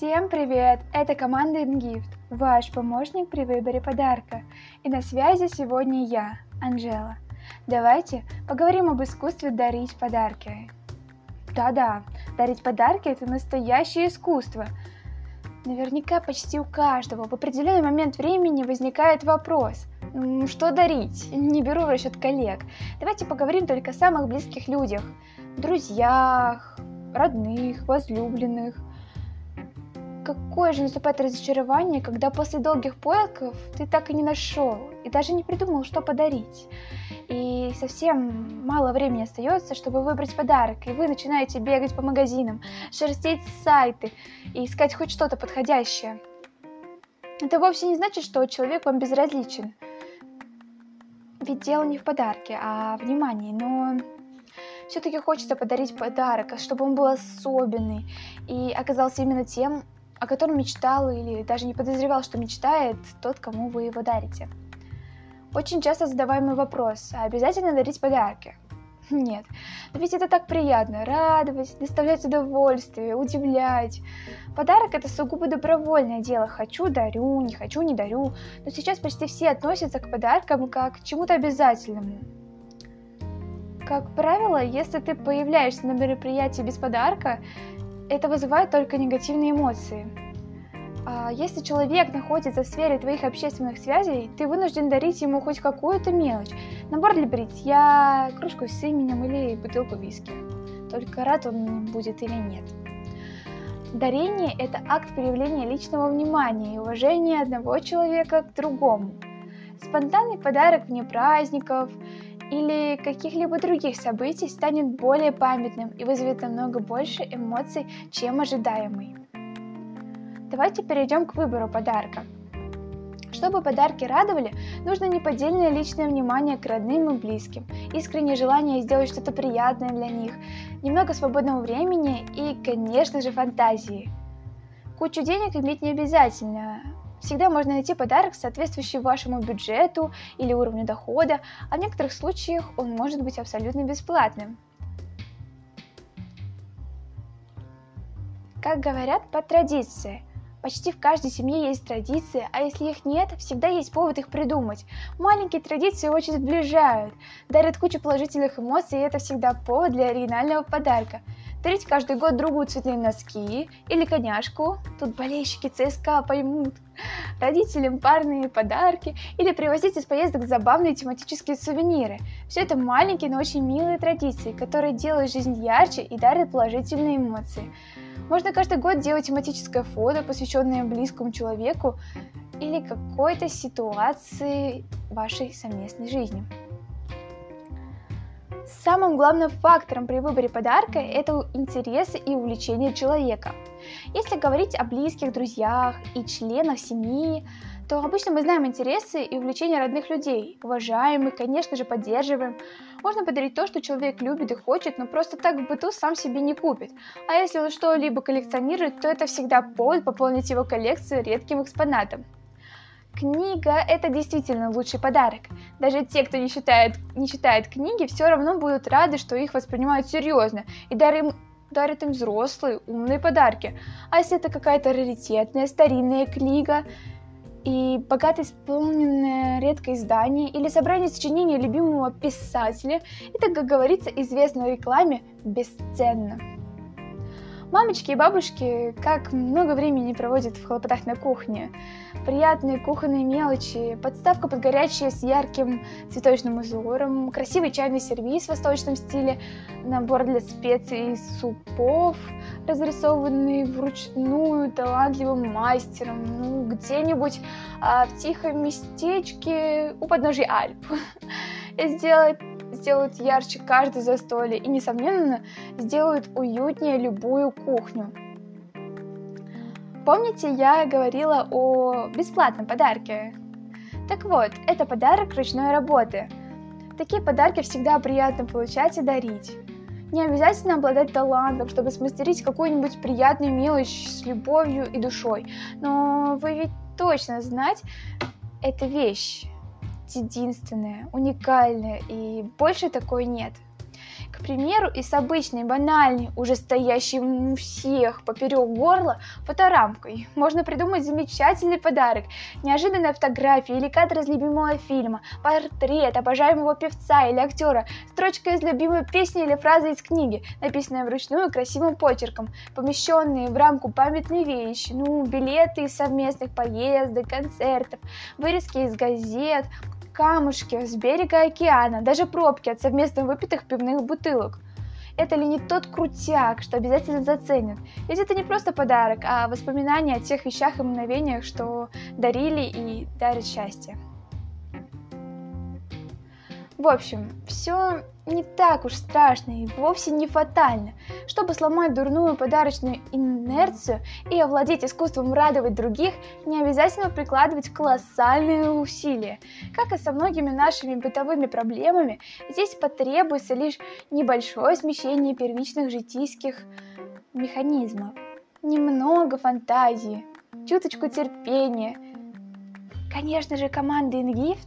Всем привет! Это команда InGift, ваш помощник при выборе подарка. И на связи сегодня я, Анжела. Давайте поговорим об искусстве дарить подарки. Да-да, дарить подарки – это настоящее искусство. Наверняка почти у каждого в определенный момент времени возникает вопрос – что дарить? Не беру в расчет коллег. Давайте поговорим только о самых близких людях. Друзьях, родных, возлюбленных. Какое же наступает разочарование, когда после долгих поисков ты так и не нашел и даже не придумал, что подарить. И совсем мало времени остается, чтобы выбрать подарок, и вы начинаете бегать по магазинам, шерстить сайты и искать хоть что-то подходящее. Это вовсе не значит, что человек вам безразличен. Ведь дело не в подарке, а в внимании, но все-таки хочется подарить подарок, чтобы он был особенный и оказался именно тем, о котором мечтал или даже не подозревал, что мечтает тот, кому вы его дарите. Очень часто задаваемый вопрос, а обязательно дарить подарки? Нет, но ведь это так приятно, радовать, доставлять удовольствие, удивлять. Подарок это сугубо добровольное дело, хочу, дарю, не хочу, не дарю. Но сейчас почти все относятся к подаркам как к чему-то обязательному. Как правило, если ты появляешься на мероприятии без подарка, это вызывает только негативные эмоции. А если человек находится в сфере твоих общественных связей, ты вынужден дарить ему хоть какую-то мелочь. Набор для бритья, кружку с именем или бутылку виски. Только рад он будет или нет. Дарение – это акт проявления личного внимания и уважения одного человека к другому. Спонтанный подарок вне праздников – или каких-либо других событий станет более памятным и вызовет намного больше эмоций, чем ожидаемый. Давайте перейдем к выбору подарка. Чтобы подарки радовали, нужно неподдельное личное внимание к родным и близким, искреннее желание сделать что-то приятное для них, немного свободного времени и, конечно же, фантазии. Кучу денег иметь не обязательно, Всегда можно найти подарок, соответствующий вашему бюджету или уровню дохода, а в некоторых случаях он может быть абсолютно бесплатным. Как говорят, по традиции. Почти в каждой семье есть традиции, а если их нет, всегда есть повод их придумать. Маленькие традиции очень сближают, дарят кучу положительных эмоций, и это всегда повод для оригинального подарка – дарить каждый год другу цветные носки или коняшку, тут болельщики ЦСКА поймут, родителям парные подарки или привозить из поездок забавные тематические сувениры. Все это маленькие, но очень милые традиции, которые делают жизнь ярче и дарят положительные эмоции. Можно каждый год делать тематическое фото, посвященное близкому человеку или какой-то ситуации вашей совместной жизни. Самым главным фактором при выборе подарка это интересы и увлечения человека. Если говорить о близких, друзьях и членах семьи, то обычно мы знаем интересы и увлечения родных людей, уважаем их, конечно же, поддерживаем. Можно подарить то, что человек любит и хочет, но просто так в быту сам себе не купит. А если он что-либо коллекционирует, то это всегда повод пополнить его коллекцию редким экспонатом. Книга – это действительно лучший подарок. Даже те, кто не читает, не читает книги, все равно будут рады, что их воспринимают серьезно и дарим, дарят им взрослые, умные подарки. А если это какая-то раритетная, старинная книга, и богато исполненное редкое издание или собрание сочинений любимого писателя, это, как говорится, известно в рекламе, бесценно. Мамочки и бабушки как много времени проводят в хлопотах на кухне. Приятные кухонные мелочи, подставка под горячее с ярким цветочным узором, красивый чайный сервиз в восточном стиле, набор для специй и супов, разрисованный вручную талантливым мастером, ну, где-нибудь а, в тихом местечке у подножия Альп. Сделать сделают ярче каждое застолье и, несомненно, сделают уютнее любую кухню. Помните, я говорила о бесплатном подарке? Так вот, это подарок ручной работы. Такие подарки всегда приятно получать и дарить. Не обязательно обладать талантом, чтобы смастерить какую-нибудь приятную мелочь с любовью и душой. Но вы ведь точно знать, это вещь единственное, уникальное, и больше такой нет. К примеру, из обычной, банальной, уже стоящей у всех поперек горла фоторамкой можно придумать замечательный подарок. Неожиданная фотография или кадр из любимого фильма, портрет обожаемого певца или актера, строчка из любимой песни или фраза из книги, написанная вручную красивым почерком, помещенные в рамку памятные вещи, ну, билеты из совместных поездок, концертов, вырезки из газет, камушки с берега океана, даже пробки от совместно выпитых пивных бутылок. Это ли не тот крутяк, что обязательно заценят? Ведь это не просто подарок, а воспоминания о тех вещах и мгновениях, что дарили и дарят счастье. В общем, все не так уж страшно и вовсе не фатально. Чтобы сломать дурную подарочную инерцию и овладеть искусством радовать других, не обязательно прикладывать колоссальные усилия. Как и со многими нашими бытовыми проблемами, здесь потребуется лишь небольшое смещение первичных житейских механизмов. Немного фантазии, чуточку терпения. Конечно же, команда InGift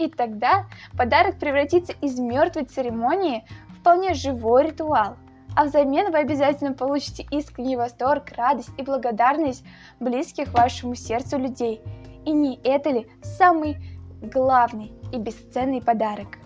и тогда подарок превратится из мертвой церемонии в вполне живой ритуал. А взамен вы обязательно получите искренний восторг, радость и благодарность близких вашему сердцу людей. И не это ли самый главный и бесценный подарок?